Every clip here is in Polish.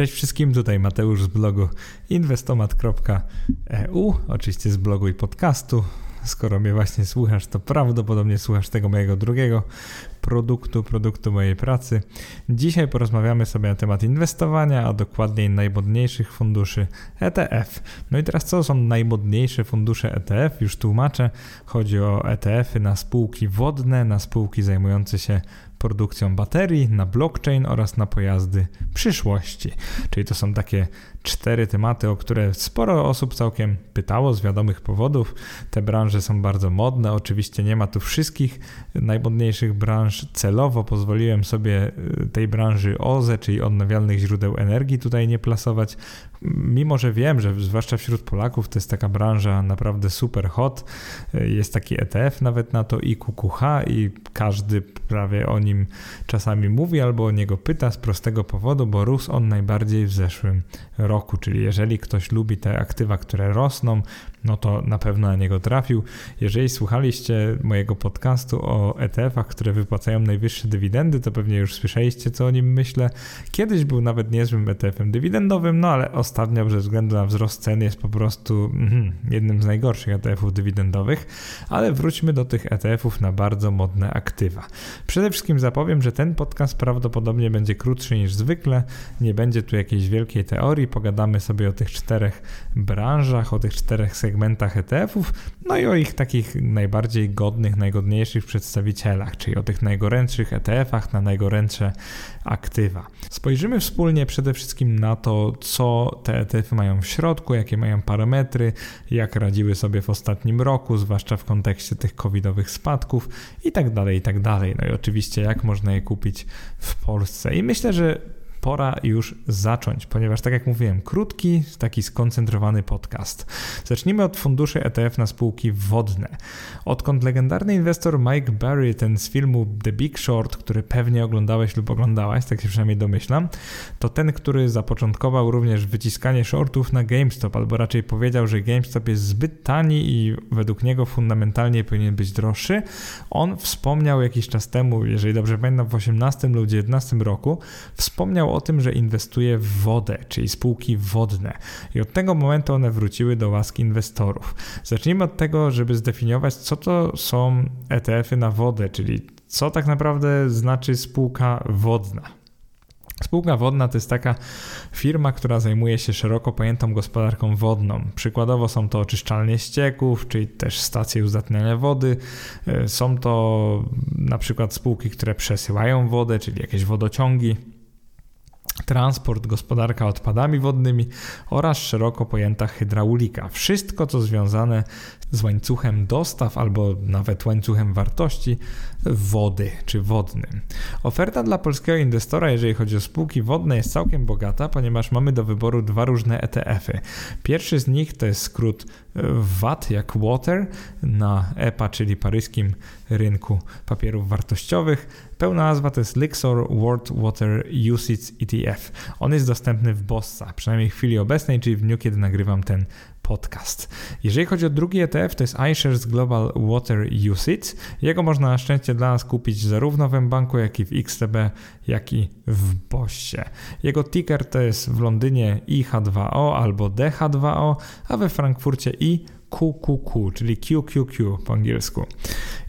Cześć wszystkim, tutaj Mateusz z blogu inwestomat.eu, oczywiście z blogu i podcastu. Skoro mnie właśnie słuchasz, to prawdopodobnie słuchasz tego mojego drugiego produktu, produktu mojej pracy. Dzisiaj porozmawiamy sobie na temat inwestowania, a dokładniej najmodniejszych funduszy ETF. No i teraz co są najmodniejsze fundusze ETF? Już tłumaczę. Chodzi o ETF-y na spółki wodne, na spółki zajmujące się produkcją baterii, na blockchain oraz na pojazdy przyszłości. Czyli to są takie cztery tematy, o które sporo osób całkiem pytało z wiadomych powodów. Te branże są bardzo modne. Oczywiście nie ma tu wszystkich najmodniejszych branż. Celowo pozwoliłem sobie y, tej branży OZE, czyli odnawialnych źródeł energii, tutaj nie plasować. Mimo, że wiem, że zwłaszcza wśród Polaków to jest taka branża naprawdę super hot. Y, jest taki ETF nawet na to i QQH i każdy prawie o nim czasami mówi albo o niego pyta z prostego powodu, bo rósł on najbardziej w zeszłym roku. Czyli jeżeli ktoś lubi te aktywa, które rosną, no to na pewno na niego trafił. Jeżeli słuchaliście mojego podcastu o ETF-ach, które wypłacają najwyższe dywidendy, to pewnie już słyszeliście, co o nim myślę. Kiedyś był nawet niezłym ETF-em dywidendowym, no ale ostatnio ze względu na wzrost cen jest po prostu mm, jednym z najgorszych ETF-ów dywidendowych. Ale wróćmy do tych ETF-ów na bardzo modne aktywa. Przede wszystkim zapowiem, że ten podcast prawdopodobnie będzie krótszy niż zwykle. Nie będzie tu jakiejś wielkiej teorii. Pogadamy sobie o tych czterech branżach, o tych czterech segmentach ETF-ów, no i o ich takich najbardziej godnych, najgodniejszych przedstawicielach, czyli o tych najgorętszych ETF-ach na najgorętsze aktywa. Spojrzymy wspólnie przede wszystkim na to, co te ETF-y mają w środku, jakie mają parametry, jak radziły sobie w ostatnim roku, zwłaszcza w kontekście tych covidowych spadków i tak dalej, i tak dalej. No i oczywiście jak można je kupić w Polsce. I myślę, że pora już zacząć, ponieważ tak jak mówiłem, krótki, taki skoncentrowany podcast. Zacznijmy od funduszy ETF na spółki wodne. Odkąd legendarny inwestor Mike Barry, ten z filmu The Big Short, który pewnie oglądałeś lub oglądałaś, tak się przynajmniej domyślam, to ten, który zapoczątkował również wyciskanie shortów na GameStop, albo raczej powiedział, że GameStop jest zbyt tani i według niego fundamentalnie powinien być droższy. On wspomniał jakiś czas temu, jeżeli dobrze pamiętam, w 18 lub 19 roku, wspomniał o tym, że inwestuje w wodę, czyli spółki wodne. I od tego momentu one wróciły do łaski inwestorów. Zacznijmy od tego, żeby zdefiniować, co to są ETF-y na wodę, czyli co tak naprawdę znaczy spółka wodna. Spółka wodna to jest taka firma, która zajmuje się szeroko pojętą gospodarką wodną. Przykładowo są to oczyszczalnie ścieków, czyli też stacje uzdatniania wody. E, są to na przykład spółki, które przesyłają wodę, czyli jakieś wodociągi transport, gospodarka odpadami wodnymi oraz szeroko pojęta hydraulika. Wszystko, co związane z łańcuchem dostaw albo nawet łańcuchem wartości wody czy wodnym. Oferta dla polskiego inwestora, jeżeli chodzi o spółki wodne, jest całkiem bogata, ponieważ mamy do wyboru dwa różne ETF-y. Pierwszy z nich to jest skrót VAT jak Water na EPA, czyli paryskim rynku papierów wartościowych. Pełna nazwa to jest Lixor World Water Usage ETF. On jest dostępny w Bossa, przynajmniej w chwili obecnej, czyli w dniu, kiedy nagrywam ten podcast. Jeżeli chodzi o drugi ETF, to jest iShares Global Water Usage. Jego można na szczęście dla nas kupić zarówno w banku, jak i w XTB, jak i w Bossie. Jego ticker to jest w Londynie IH2O albo DH2O, a we Frankfurcie IQQQ, czyli QQQ po angielsku.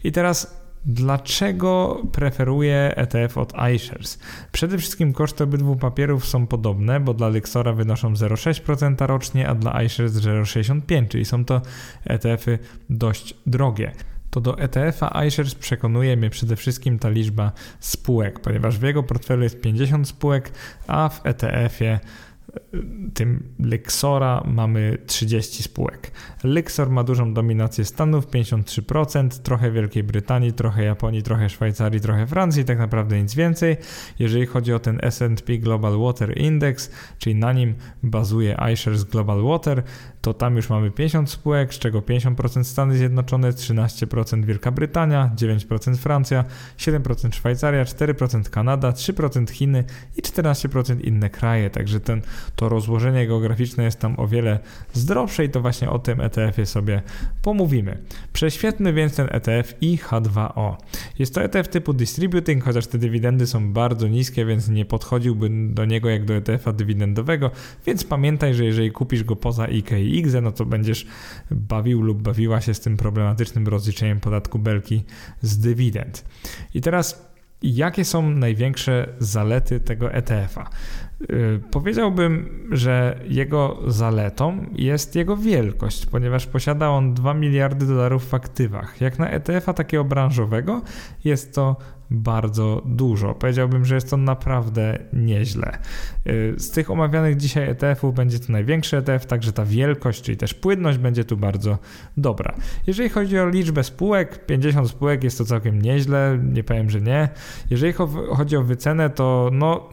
I teraz Dlaczego preferuję ETF od iShares? Przede wszystkim koszty obydwu papierów są podobne, bo dla Lexora wynoszą 0,6% rocznie, a dla iShares 0,65%, czyli są to ETF-y dość drogie to do ETF-a iShares przekonuje mnie przede wszystkim ta liczba spółek, ponieważ w jego portfelu jest 50 spółek, a w ETF-ie tym Lexora mamy 30 spółek. Lexor ma dużą dominację Stanów, 53%, trochę Wielkiej Brytanii, trochę Japonii, trochę Szwajcarii, trochę Francji, tak naprawdę nic więcej. Jeżeli chodzi o ten S&P Global Water Index, czyli na nim bazuje iShares Global Water, to tam już mamy 50 spółek, z czego 50% Stany Zjednoczone, 13% Wielka Brytania, 9% Francja, 7% Szwajcaria, 4% Kanada, 3% Chiny i 14% inne kraje. Także ten, to rozłożenie geograficzne jest tam o wiele zdrowsze i to właśnie o tym ETF-ie sobie pomówimy. Prześwietlmy więc ten ETF IH2O. Jest to ETF typu distributing, chociaż te dywidendy są bardzo niskie, więc nie podchodziłbym do niego jak do ETF-a dywidendowego, więc pamiętaj, że jeżeli kupisz go poza IK i IGZE, no to będziesz bawił lub bawiła się z tym problematycznym rozliczeniem podatku belki z dywidend. I teraz jakie są największe zalety tego ETF-a? Y, powiedziałbym, że jego zaletą jest jego wielkość, ponieważ posiada on 2 miliardy dolarów w aktywach. Jak na ETF-a takiego branżowego jest to bardzo dużo. Powiedziałbym, że jest to naprawdę nieźle. Y, z tych omawianych dzisiaj ETF-ów będzie to największy ETF, także ta wielkość, czyli też płynność będzie tu bardzo dobra. Jeżeli chodzi o liczbę spółek, 50 spółek jest to całkiem nieźle, nie powiem, że nie. Jeżeli chodzi o wycenę, to no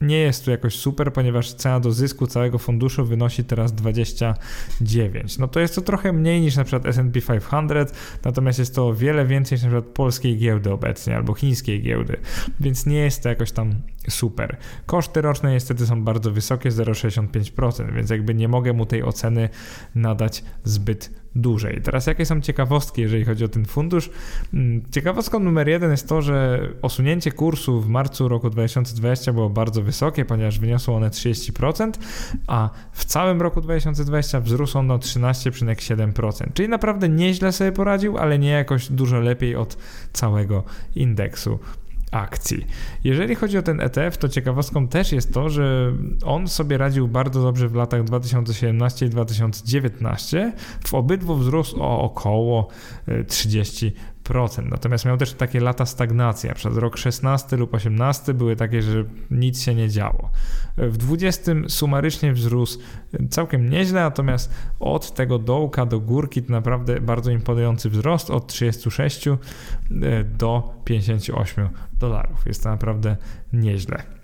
nie jest tu jakoś super, ponieważ cena do zysku całego funduszu wynosi teraz 29. No to jest to trochę mniej niż na przykład S&P 500, natomiast jest to o wiele więcej niż na przykład polskiej giełdy obecnie albo chińskiej giełdy, więc nie jest to jakoś tam super. Koszty roczne niestety są bardzo wysokie, 0,65%, więc jakby nie mogę mu tej oceny nadać zbyt dłużej. Teraz jakie są ciekawostki, jeżeli chodzi o ten fundusz? Mm, ciekawostką numer jeden jest to, że osunięcie kursu w marcu roku 2020 było bardzo wysokie, ponieważ wyniosło one 30%, a w całym roku 2020 wzrósł on o 13,7%. Czyli naprawdę nieźle sobie poradził, ale nie jakoś dużo lepiej od całego indeksu akcji. Jeżeli chodzi o ten ETF, to ciekawostką też jest to, że on sobie radził bardzo dobrze w latach 2017 i 2019. W obydwu wzrósł o około 30 Natomiast miał też takie lata stagnacji, na przykład rok 16 lub 18 były takie, że nic się nie działo. W 20 sumarycznie wzrósł całkiem nieźle, natomiast od tego dołka do górki to naprawdę bardzo imponujący wzrost od 36 e, do 58 dolarów. Jest to naprawdę nieźle.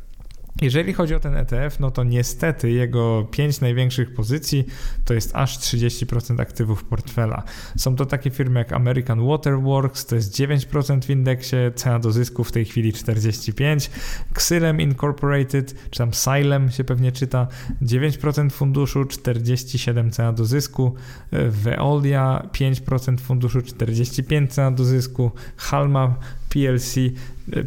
Jeżeli chodzi o ten ETF, no to niestety jego pięć największych pozycji to jest aż 30% aktywów portfela. Są to takie firmy jak American Waterworks, to jest 9% w indeksie, cena do zysku w tej chwili 45%, Xylem Incorporated, czy tam Xylem się pewnie czyta, 9% funduszu, 47 cena do zysku, Veolia 5% funduszu, 45 cena do zysku, Halma PLC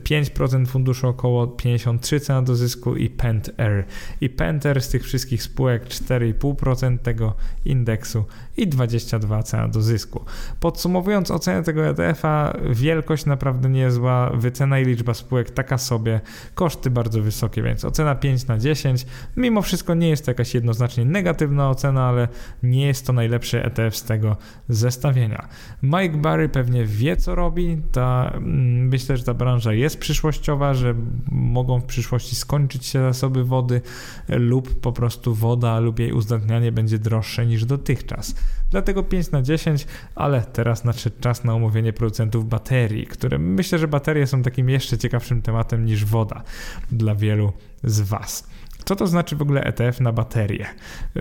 5% funduszu około 53 cena do zysku i Pentair. I Pentair z tych wszystkich spółek 4,5% tego indeksu i 22 cena do zysku. Podsumowując ocenę tego ETF-a, wielkość naprawdę niezła, wycena i liczba spółek taka sobie, koszty bardzo wysokie, więc ocena 5 na 10. Mimo wszystko nie jest to jakaś jednoznacznie negatywna ocena, ale nie jest to najlepszy ETF z tego zestawienia. Mike Barry pewnie wie co robi, ta, mm, myślę, że ta branża jest przyszłościowa, że mogą w przyszłości skończyć się zasoby wody lub po prostu woda lub jej uzdatnianie będzie droższe niż dotychczas. Dlatego 5 na 10, ale teraz nadszedł czas na omówienie producentów baterii, które myślę, że baterie są takim jeszcze ciekawszym tematem niż woda dla wielu z Was. Co to znaczy w ogóle ETF na baterie?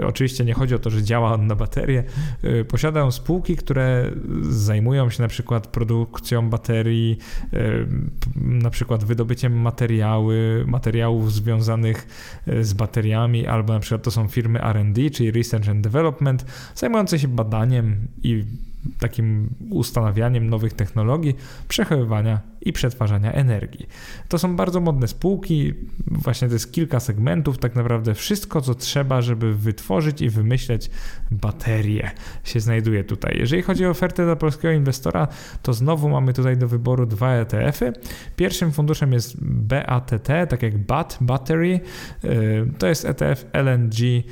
Oczywiście nie chodzi o to, że działa on na baterie. Y, posiadają spółki, które zajmują się na przykład produkcją baterii, y, na przykład wydobyciem materiały, materiałów związanych y, z bateriami, albo na przykład to są firmy R&D, czyli Research and Development, zajmujące się badaniem i takim ustanawianiem nowych technologii, przechowywania i przetwarzania energii. To są bardzo modne spółki, właśnie to jest kilka segmentów, tak naprawdę wszystko, co trzeba, żeby wytworzyć i wymyśleć baterie się znajduje tutaj. Jeżeli chodzi o ofertę dla polskiego inwestora, to znowu mamy tutaj do wyboru dwa ETF-y. Pierwszym funduszem jest BATT, tak jak BAT, Battery, to jest ETF LNG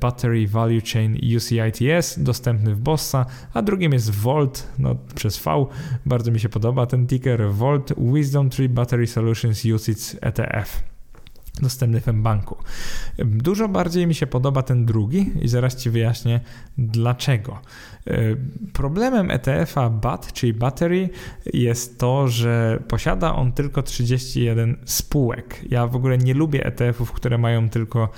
Battery Value Chain UCITS, dostępny w Bossa, a drugim jest Volt, no przez V, bardzo mi się podoba ten ticker, Volt Wisdom Tree Battery Solutions UCITS ETF. Dostępny w banku. Dużo bardziej mi się podoba ten drugi i zaraz Ci wyjaśnię dlaczego. Problemem ETF-a BAT, czyli Battery, jest to, że posiada on tylko 31 spółek. Ja w ogóle nie lubię ETF-ów, które mają tylko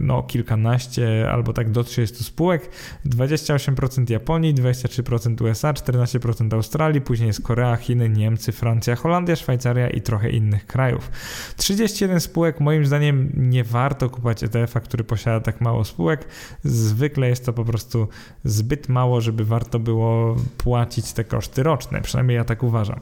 no, kilkanaście albo tak do 30 spółek. 28% Japonii, 23% USA, 14% Australii, później jest Korea, Chiny, Niemcy, Francja, Holandia, Szwajcaria i trochę innych krajów. 31 spółek, moim zdaniem nie warto kupować ETF-a, który posiada tak mało spółek. Zwykle jest to po prostu zbyt mało, żeby warto było płacić te koszty roczne, przynajmniej ja tak uważam.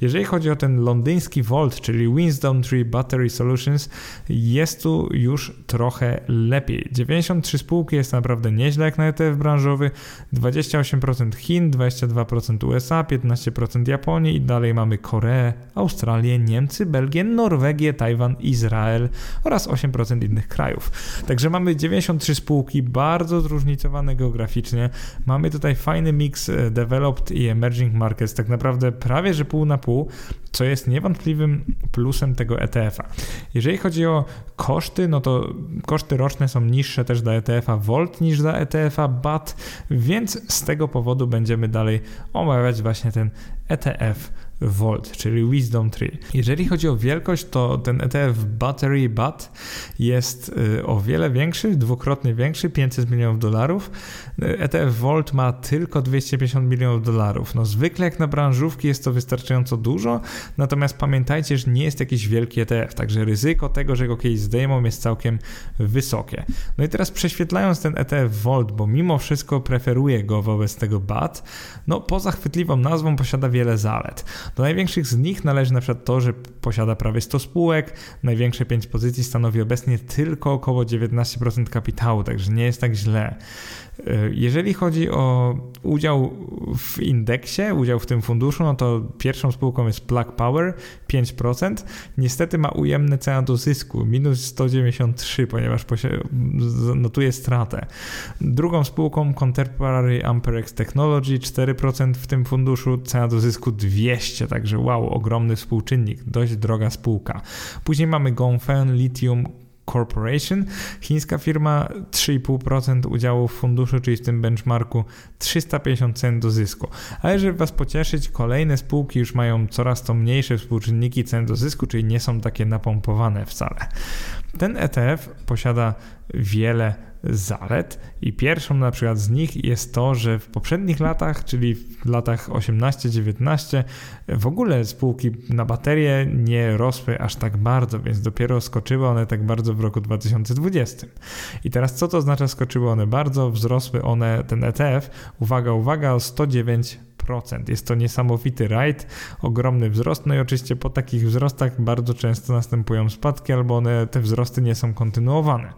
Jeżeli chodzi o ten londyński Vault, czyli Winston Tree Battery Solutions, jest tu już trochę lepiej. 93 spółki jest naprawdę nieźle jak na ETF branżowy, 28% Chin, 22% USA, 15% Japonii i dalej mamy Koreę, Australię, Niemcy, Belgię, Norwegię, Tajwan, Izrael oraz 8% innych krajów. Także mamy 93 spółki, bardzo zróżnicowane geograficznie. Mamy tutaj fajny miks e, developed i emerging markets, tak naprawdę prawie że pół na pół, co jest niewątpliwym plusem tego ETF-a. Jeżeli chodzi o koszty, no to koszty roczne są niższe też dla ETF-a Volt niż dla ETF-a BAT, więc z tego powodu będziemy dalej omawiać właśnie ten ETF Volt, czyli Wisdom Tree. Jeżeli chodzi o wielkość, to ten ETF Battery BAT jest y, o wiele większy, dwukrotnie większy, 500 milionów dolarów. ETF Volt ma tylko 250 milionów dolarów. No zwykle jak na branżówki jest to wystarczająco dużo, natomiast pamiętajcie, że nie jest jakiś wielki ETF, także ryzyko tego, że go kiedyś zdejmą jest całkiem wysokie. No i teraz prześwietlając ten ETF Volt, bo mimo wszystko preferuję go wobec tego BAT, no poza chwytliwą nazwą posiada wiele zalet. Do największych z nich należy na przykład to, że posiada prawie 100 spółek, największe 5 pozycji stanowi obecnie tylko około 19% kapitału, także nie jest tak źle. E, jeżeli chodzi o udział w indeksie, udział w tym funduszu, no to pierwszą spółką jest Plug Power 5%. Niestety ma ujemne cena do zysku minus 193, ponieważ notuje stratę. Drugą spółką Contemporary Amperex Technology 4% w tym funduszu, cena do zysku 200, także wow, ogromny współczynnik, dość droga spółka. Później mamy Gongfeng Lithium Corporation. Chińska firma 3,5% udziału w funduszu, czyli w tym benchmarku 350 cen do zysku. Ale żeby Was pocieszyć, kolejne spółki już mają coraz to mniejsze współczynniki cen do zysku, czyli nie są takie napompowane wcale. Ten ETF posiada wiele zalet i pierwszą na przykład z nich jest to, że w poprzednich latach, czyli w latach 18-19 w ogóle spółki na baterie nie rosły aż tak bardzo, więc dopiero skoczyły one tak bardzo w roku 2020. I teraz co to oznacza skoczyły one bardzo? Wzrosły one, ten ETF, uwaga, uwaga, o 109 jest to niesamowity rajd, ogromny wzrost, no i oczywiście po takich wzrostach bardzo często następują spadki albo one, te wzrosty nie są kontynuowane.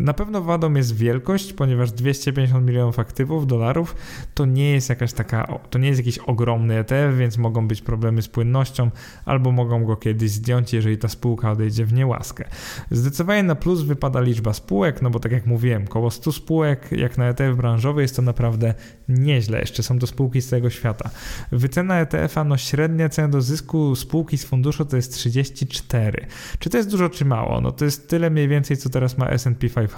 Na pewno wadą jest wielkość, ponieważ 250 milionów aktywów dolarów to nie jest jakaś taka, to nie jest jakiś ogromny ETF, więc mogą być problemy z płynnością albo mogą go kiedyś zdjąć, jeżeli ta spółka odejdzie w niełaskę. Zdecydowanie na plus wypada liczba spółek, no bo tak jak mówiłem, około 100 spółek, jak na ETF branżowy jest to naprawdę nieźle. Jeszcze są to spółki z całego świata. Wycena ETF-a, no średnia cena do zysku spółki z funduszu to jest 34. Czy to jest dużo, czy mało? No to jest tyle mniej więcej, co teraz ma S&P 500,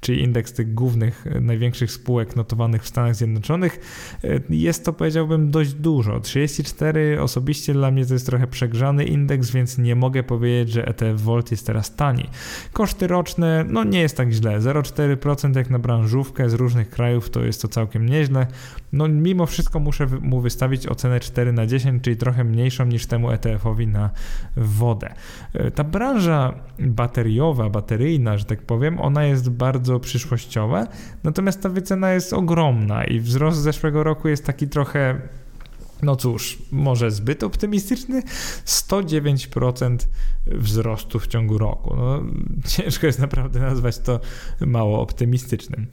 czyli indeks tych głównych, e, największych spółek notowanych w Stanach Zjednoczonych. E, jest to, powiedziałbym, dość dużo. 34 osobiście dla mnie to jest trochę przegrzany indeks, więc nie mogę powiedzieć, że ETF Volt jest teraz tani. Koszty roczne, no nie jest tak źle. 0,4% jak na branżówkę z różnych krajów to jest to całkiem nieźle. No mimo wszystko muszę mu wystawić ocenę 4 na 10, czyli trochę mniejszą niż temu ETF-owi na wodę. E, ta branża bateriowa, bateryjna, że tak powiem, ona jest bardzo przyszłościowa, natomiast ta wycena jest ogromna i wzrost zeszłego roku jest taki trochę no cóż, może zbyt optymistyczny, 109% wzrostu w ciągu roku. No, ciężko jest naprawdę nazwać to mało optymistycznym.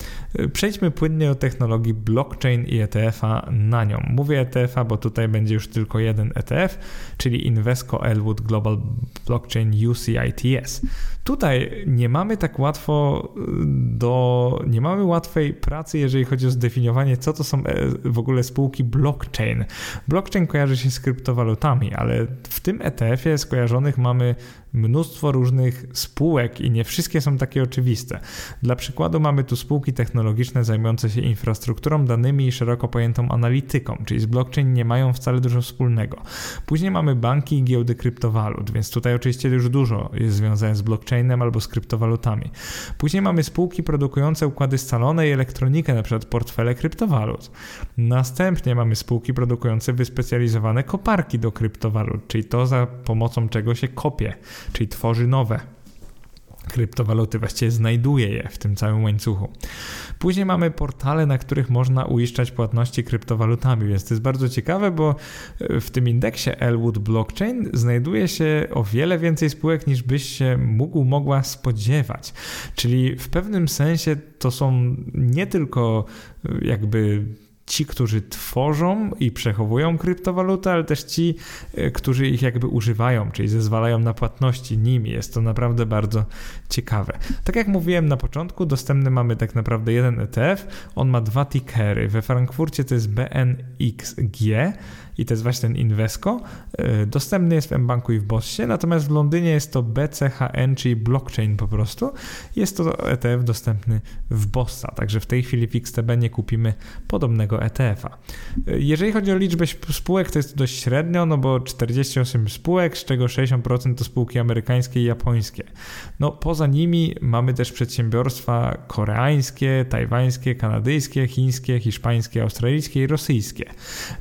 Przejdźmy płynnie do technologii blockchain i ETF-a na nią. Mówię ETF-a, bo tutaj będzie już tylko jeden ETF, czyli Invesco Elwood Global Blockchain UCITS. Tutaj nie mamy tak łatwo y, do, nie mamy łatwej pracy, jeżeli chodzi o zdefiniowanie, co to są e, w ogóle spółki blockchain. Blockchain kojarzy się z kryptowalutami, ale w tym ETF-ie skojarzonych mamy mnóstwo różnych spółek i nie wszystkie są takie oczywiste. Dla przykładu mamy tu spółki technologiczne zajmujące się infrastrukturą, danymi i szeroko pojętą analityką, czyli z blockchain nie mają wcale dużo wspólnego. Później mamy banki i giełdy kryptowalut, więc tutaj oczywiście już dużo jest związane z blockchainem albo z kryptowalutami. Później mamy spółki produkujące układy scalone i elektronikę, np. portfele kryptowalut. Następnie mamy spółki produkujące wyspecjalizowane koparki do kryptowalut, czyli to za pomocą czego się kopie, czyli tworzy nowe kryptowaluty, właściwie znajduje je w tym całym łańcuchu. Później mamy portale, na których można uiszczać płatności kryptowalutami, więc to jest bardzo ciekawe, bo e, w tym indeksie Elwood Blockchain znajduje się o wiele więcej spółek niż byś się mógł, mogła spodziewać. Czyli w pewnym sensie to są nie tylko e, jakby ci, którzy tworzą i przechowują kryptowaluty, ale też ci, e, którzy ich jakby używają, czyli zezwalają na płatności nimi. Jest to naprawdę bardzo ciekawe. Tak jak mówiłem na początku, dostępny mamy tak naprawdę jeden ETF. On ma dwa tickery. We Frankfurcie to jest BNXG i to jest właśnie ten Invesco. E, dostępny jest w mBanku i w Bossie, natomiast w Londynie jest to BCHN, czyli blockchain po prostu. Jest to ETF dostępny w Bossa, także w tej chwili w XTB nie kupimy podobnego ETF-a. E, jeżeli chodzi o liczbę spółek, to jest dość średnio, no bo 48 spółek, z czego 60% to spółki amerykańskie i japońskie. No poza nimi mamy też przedsiębiorstwa koreańskie, tajwańskie, kanadyjskie, chińskie, hiszpańskie, australijskie i rosyjskie.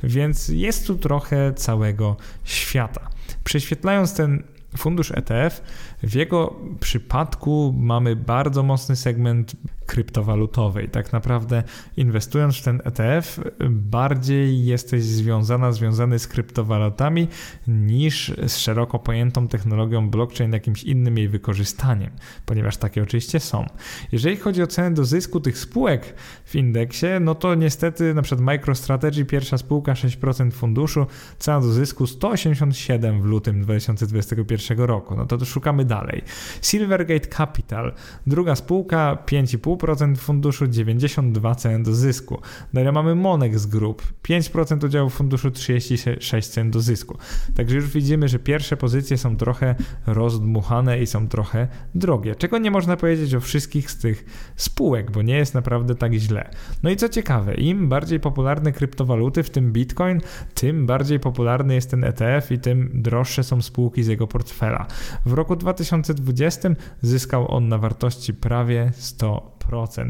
Więc jest trochę całego świata. Prześwietlając ten fundusz ETF, w jego przypadku mamy bardzo mocny segment kryptowalutowej. Tak naprawdę inwestując w ten ETF, bardziej jesteś związana, związany z kryptowalutami niż z szeroko pojętą technologią blockchain, jakimś innym jej wykorzystaniem, ponieważ takie oczywiście są. Jeżeli chodzi o cenę do zysku tych spółek w indeksie, no to niestety na przykład MicroStrategy, pierwsza spółka 6% funduszu, cena do zysku 187 w lutym 2021 roku. No to, to szukamy dalej. Silvergate Capital, druga spółka 5,5 0,5% funduszu, 92 cen do zysku. Dalej mamy Monex Group, 5% udziału w funduszu, 36 cen do zysku. Także już widzimy, że pierwsze pozycje są trochę rozdmuchane i są trochę drogie. Czego nie można powiedzieć o wszystkich z tych spółek, bo nie jest naprawdę tak źle. No i co ciekawe, im bardziej popularne kryptowaluty, w tym Bitcoin, tym bardziej popularny jest ten ETF i tym droższe są spółki z jego portfela. W roku 2020 zyskał on na wartości prawie 100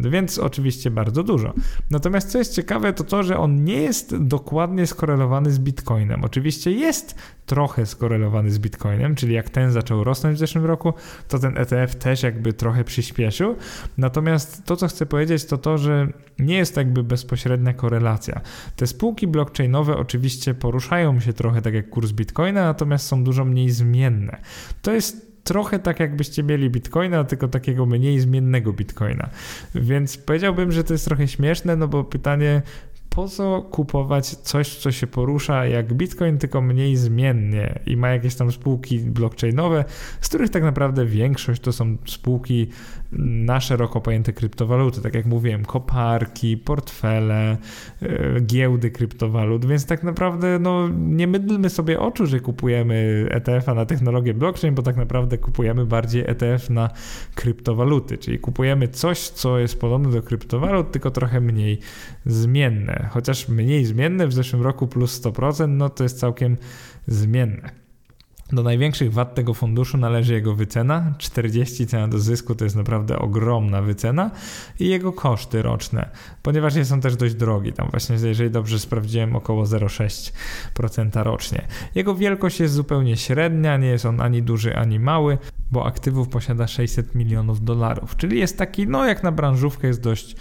więc oczywiście bardzo dużo. Natomiast co jest ciekawe, to to, że on nie jest dokładnie skorelowany z Bitcoinem. Oczywiście jest trochę skorelowany z Bitcoinem, czyli jak ten zaczął rosnąć w zeszłym roku, to ten ETF też jakby trochę przyspieszył. Natomiast to, co chcę powiedzieć, to to, że nie jest jakby bezpośrednia korelacja. Te spółki blockchainowe oczywiście poruszają się trochę tak jak kurs Bitcoina, natomiast są dużo mniej zmienne. To jest trochę tak jakbyście mieli bitcoina, tylko takiego mniej zmiennego bitcoina. Więc powiedziałbym, że to jest trochę śmieszne, no bo pytanie, po co kupować coś, co się porusza jak Bitcoin, tylko mniej zmiennie i ma jakieś tam spółki blockchainowe, z których tak naprawdę większość to są spółki na szeroko pojęte kryptowaluty, tak jak mówiłem, koparki, portfele, e, giełdy kryptowalut, więc tak naprawdę no, nie mydlmy sobie oczu, że kupujemy ETF-a na technologię blockchain, bo tak naprawdę kupujemy bardziej ETF na kryptowaluty, czyli kupujemy coś, co jest podobne do kryptowalut, tylko trochę mniej zmienne. Chociaż mniej zmienne w zeszłym roku plus 100%, no to jest całkiem zmienne. Do największych wad tego funduszu należy jego wycena. 40 cena do zysku to jest naprawdę ogromna wycena i jego koszty roczne, ponieważ nie są też dość drogi. Tam właśnie, jeżeli dobrze sprawdziłem, około 0,6% rocznie. Jego wielkość jest zupełnie średnia, nie jest on ani duży, ani mały, bo aktywów posiada 600 milionów dolarów, czyli jest taki, no jak na branżówkę, jest dość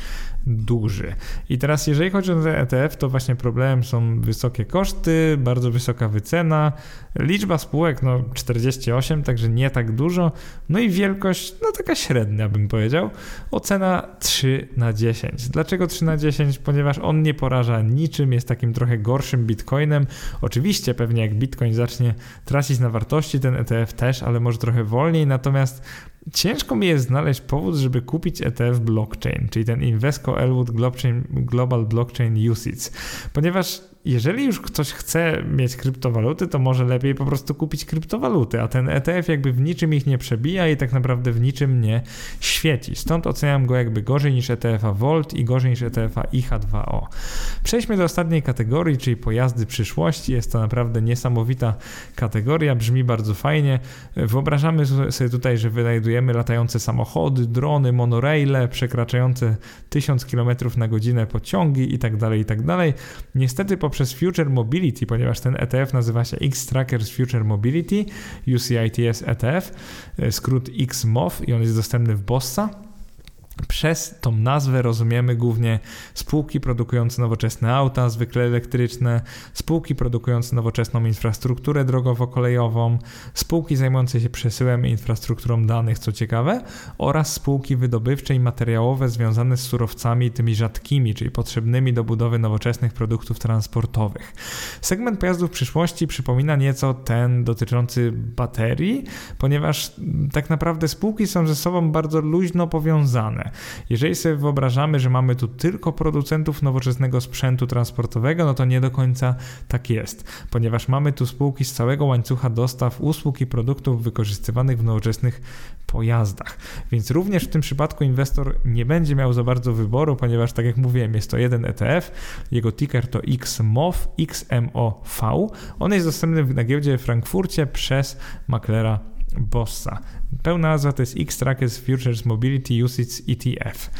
duży. I teraz, jeżeli chodzi o ETF, to właśnie problemem są wysokie koszty, bardzo wysoka wycena, liczba spółek no 48, także nie tak dużo, no i wielkość no taka średnia bym powiedział. Ocena 3 na 10. Dlaczego 3 na 10? Ponieważ on nie poraża niczym, jest takim trochę gorszym bitcoinem. Oczywiście pewnie jak bitcoin zacznie tracić na wartości, ten ETF też, ale może trochę wolniej, natomiast ciężko mi jest znaleźć powód, żeby kupić ETF blockchain, czyli ten Invesco Elwood Global Blockchain UCITS, ponieważ jeżeli już ktoś chce mieć kryptowaluty, to może lepiej po prostu kupić kryptowaluty, a ten ETF jakby w niczym ich nie przebija i tak naprawdę w niczym nie świeci. Stąd oceniam go jakby gorzej niż ETF-a Volt i gorzej niż ETF-a IH2O. Przejdźmy do ostatniej kategorii, czyli pojazdy przyszłości. Jest to naprawdę niesamowita kategoria, brzmi bardzo fajnie. Wyobrażamy sobie tutaj, że wynajdujemy latające samochody, drony, monoraile, przekraczające 1000 km na godzinę pociągi itd., tak itd. Tak Niestety poprzez Future Mobility, ponieważ ten ETF nazywa się X-Trackers Future Mobility, UCITS ETF, skrót XMOF i on jest dostępny w Bossa przez tą nazwę rozumiemy głównie spółki produkujące nowoczesne auta, zwykle elektryczne, spółki produkujące nowoczesną infrastrukturę drogowo-kolejową, spółki zajmujące się przesyłem i infrastrukturą danych, co ciekawe, oraz spółki wydobywcze i materiałowe związane z surowcami tymi rzadkimi, czyli potrzebnymi do budowy nowoczesnych produktów transportowych. Segment pojazdów przyszłości przypomina nieco ten dotyczący baterii, ponieważ tak naprawdę spółki są ze sobą bardzo luźno powiązane. Jeżeli sobie wyobrażamy, że mamy tu tylko producentów nowoczesnego sprzętu transportowego, no to nie do końca tak jest, ponieważ mamy tu spółki z całego łańcucha dostaw usług i produktów wykorzystywanych w nowoczesnych pojazdach. Więc również w tym przypadku inwestor nie będzie miał za bardzo wyboru, ponieważ tak jak mówiłem, jest to jeden ETF, jego ticker to XMOV, XMOV. On jest dostępny na giełdzie w Frankfurcie przez maklera Bossa. Pełna nazwa to jest X-Trackers Futures Mobility Usage ETF.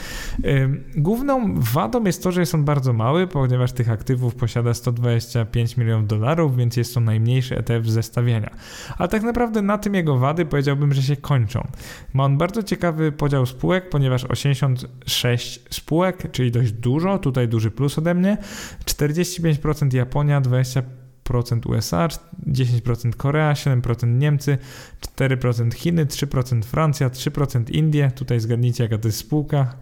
Główną wadą jest to, że jest on bardzo mały, ponieważ tych aktywów posiada 125 milionów dolarów, więc jest to najmniejszy ETF zestawienia. Ale tak naprawdę na tym jego wady powiedziałbym, że się kończą. Ma on bardzo ciekawy podział spółek, ponieważ 86 spółek, czyli dość dużo, tutaj duży plus ode mnie, 45% Japonia, 20% 10% USA, 10% Korea, 7% Niemcy, 4% Chiny, 3% Francja, 3% Indie, tutaj zgadnijcie jaka to jest spółka,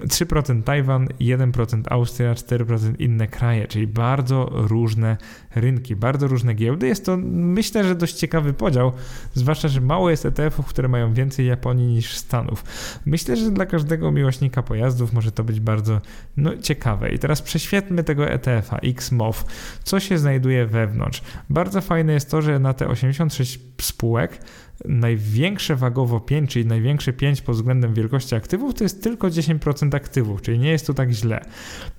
3% Tajwan, 1% Austria, 4% inne kraje, czyli bardzo różne rynki, bardzo różne giełdy. Jest to myślę, że dość ciekawy podział, zwłaszcza, że mało jest ETF-ów, które mają więcej Japonii niż Stanów. Myślę, że dla każdego miłośnika pojazdów może to być bardzo no, ciekawe. I teraz prześwietlmy tego ETF-a XMOV. Co się znajduje wewnątrz? Bardzo fajne jest to, że na te 86 spółek największe wagowo 5, czyli największe 5 pod względem wielkości aktywów, to jest tylko 10% aktywów, czyli nie jest to tak źle.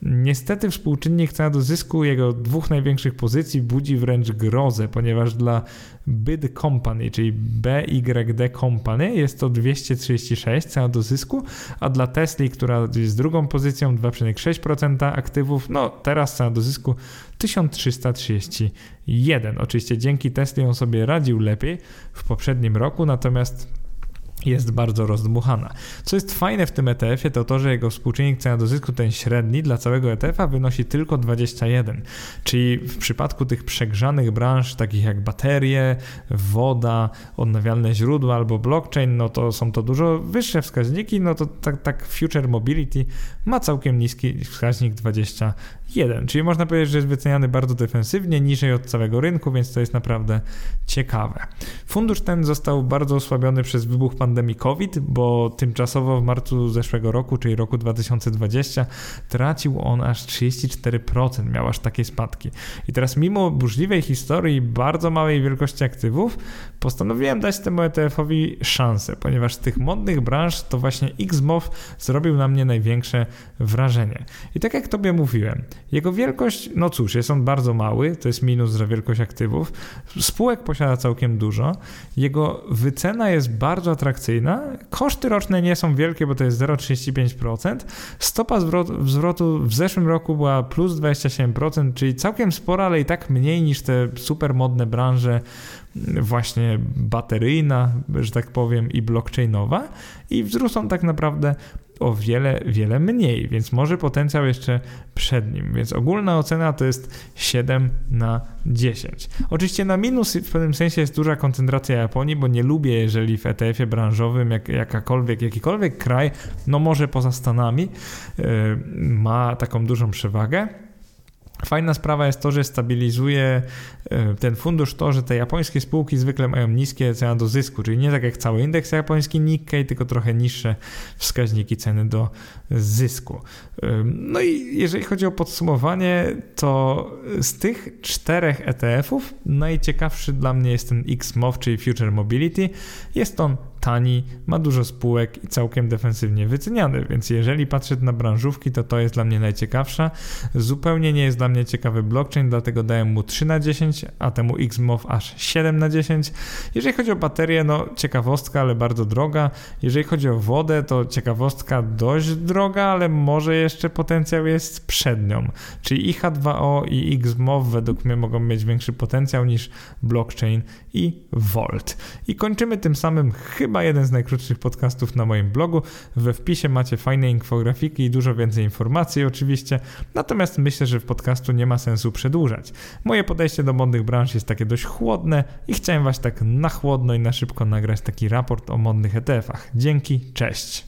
Niestety współczynnik cena do zysku jego dwóch największych pozycji budzi wręcz grozę, ponieważ dla BID Company, czyli BYD Company jest to 236 cena do zysku, a dla Tesla, która jest drugą pozycją 2,6% aktywów, no teraz cena do zysku 1331. Oczywiście dzięki Tesla on sobie radził lepiej w poprzednim roku, natomiast jest bardzo rozdmuchana. Co jest fajne w tym ETF-ie, to to, że jego współczynnik cena do zysku, ten średni dla całego ETF-a wynosi tylko 21. Czyli w przypadku tych przegrzanych branż, takich jak baterie, woda, odnawialne źródła albo blockchain, no to są to dużo wyższe wskaźniki, no to tak, tak Future Mobility ma całkiem niski wskaźnik 21. Czyli można powiedzieć, że jest wyceniany bardzo defensywnie, niżej od całego rynku, więc to jest naprawdę ciekawe. Fundusz ten został bardzo osłabiony przez wybuch pandemii COVID, bo tymczasowo w marcu zeszłego roku, czyli roku 2020, tracił on aż 34%, miał aż takie spadki. I teraz mimo burzliwej historii bardzo małej wielkości aktywów, postanowiłem dać temu ETF-owi szansę, ponieważ z tych modnych branż to właśnie XMOV zrobił na mnie największe wrażenie. I tak jak tobie mówiłem, jego wielkość, no cóż, jest on bardzo mały, to jest minus za wielkość aktywów, spółek posiada całkiem dużo, jego wycena jest bardzo atrakcyjna. Koszty roczne nie są wielkie, bo to jest 0,35%. Stopa zwrotu, w zeszłym roku była plus 27%, czyli całkiem spora, ale i tak mniej niż te super modne branże właśnie bateryjna, że tak powiem, i blockchainowa i wzrosną tak naprawdę o wiele, wiele mniej, więc może potencjał jeszcze przed nim. Więc ogólna ocena to jest 7 na 10. Oczywiście na minus w pewnym sensie jest duża koncentracja Japonii, bo nie lubię, jeżeli w ETF-ie branżowym jak, jakakolwiek, jakikolwiek kraj, no może poza Stanami, yy, ma taką dużą przewagę. Fajna sprawa jest to, że stabilizuje e, ten fundusz to, że te japońskie spółki zwykle mają niskie ceny do zysku, czyli nie tak jak cały indeks japoński Nikkei, tylko trochę niższe wskaźniki ceny do zysku. E, no i jeżeli chodzi o podsumowanie, to z tych czterech ETF-ów najciekawszy dla mnie jest ten XMOV, czyli Future Mobility. Jest on tani, ma dużo spółek i całkiem defensywnie wyceniany, więc jeżeli patrzę na branżówki, to to jest dla mnie najciekawsza. Zupełnie nie jest dla mnie ciekawy blockchain, dlatego daję mu 3 na 10, a temu XMOV aż 7 na 10. Jeżeli chodzi o baterię, no ciekawostka, ale bardzo droga. Jeżeli chodzi o wodę, to ciekawostka dość droga, ale może jeszcze potencjał jest przed nią. Czyli i H2O i XMOV według mnie mogą mieć większy potencjał niż blockchain i Volt. I kończymy tym samym chyba chyba jeden z najkrótszych podcastów na moim blogu. We wpisie macie fajne infografiki i dużo więcej informacji oczywiście, natomiast myślę, że w podcastu nie ma sensu przedłużać. Moje podejście do modnych branż jest takie dość chłodne i chciałem Was tak na chłodno i na szybko nagrać taki raport o modnych ETF-ach. Dzięki, cześć!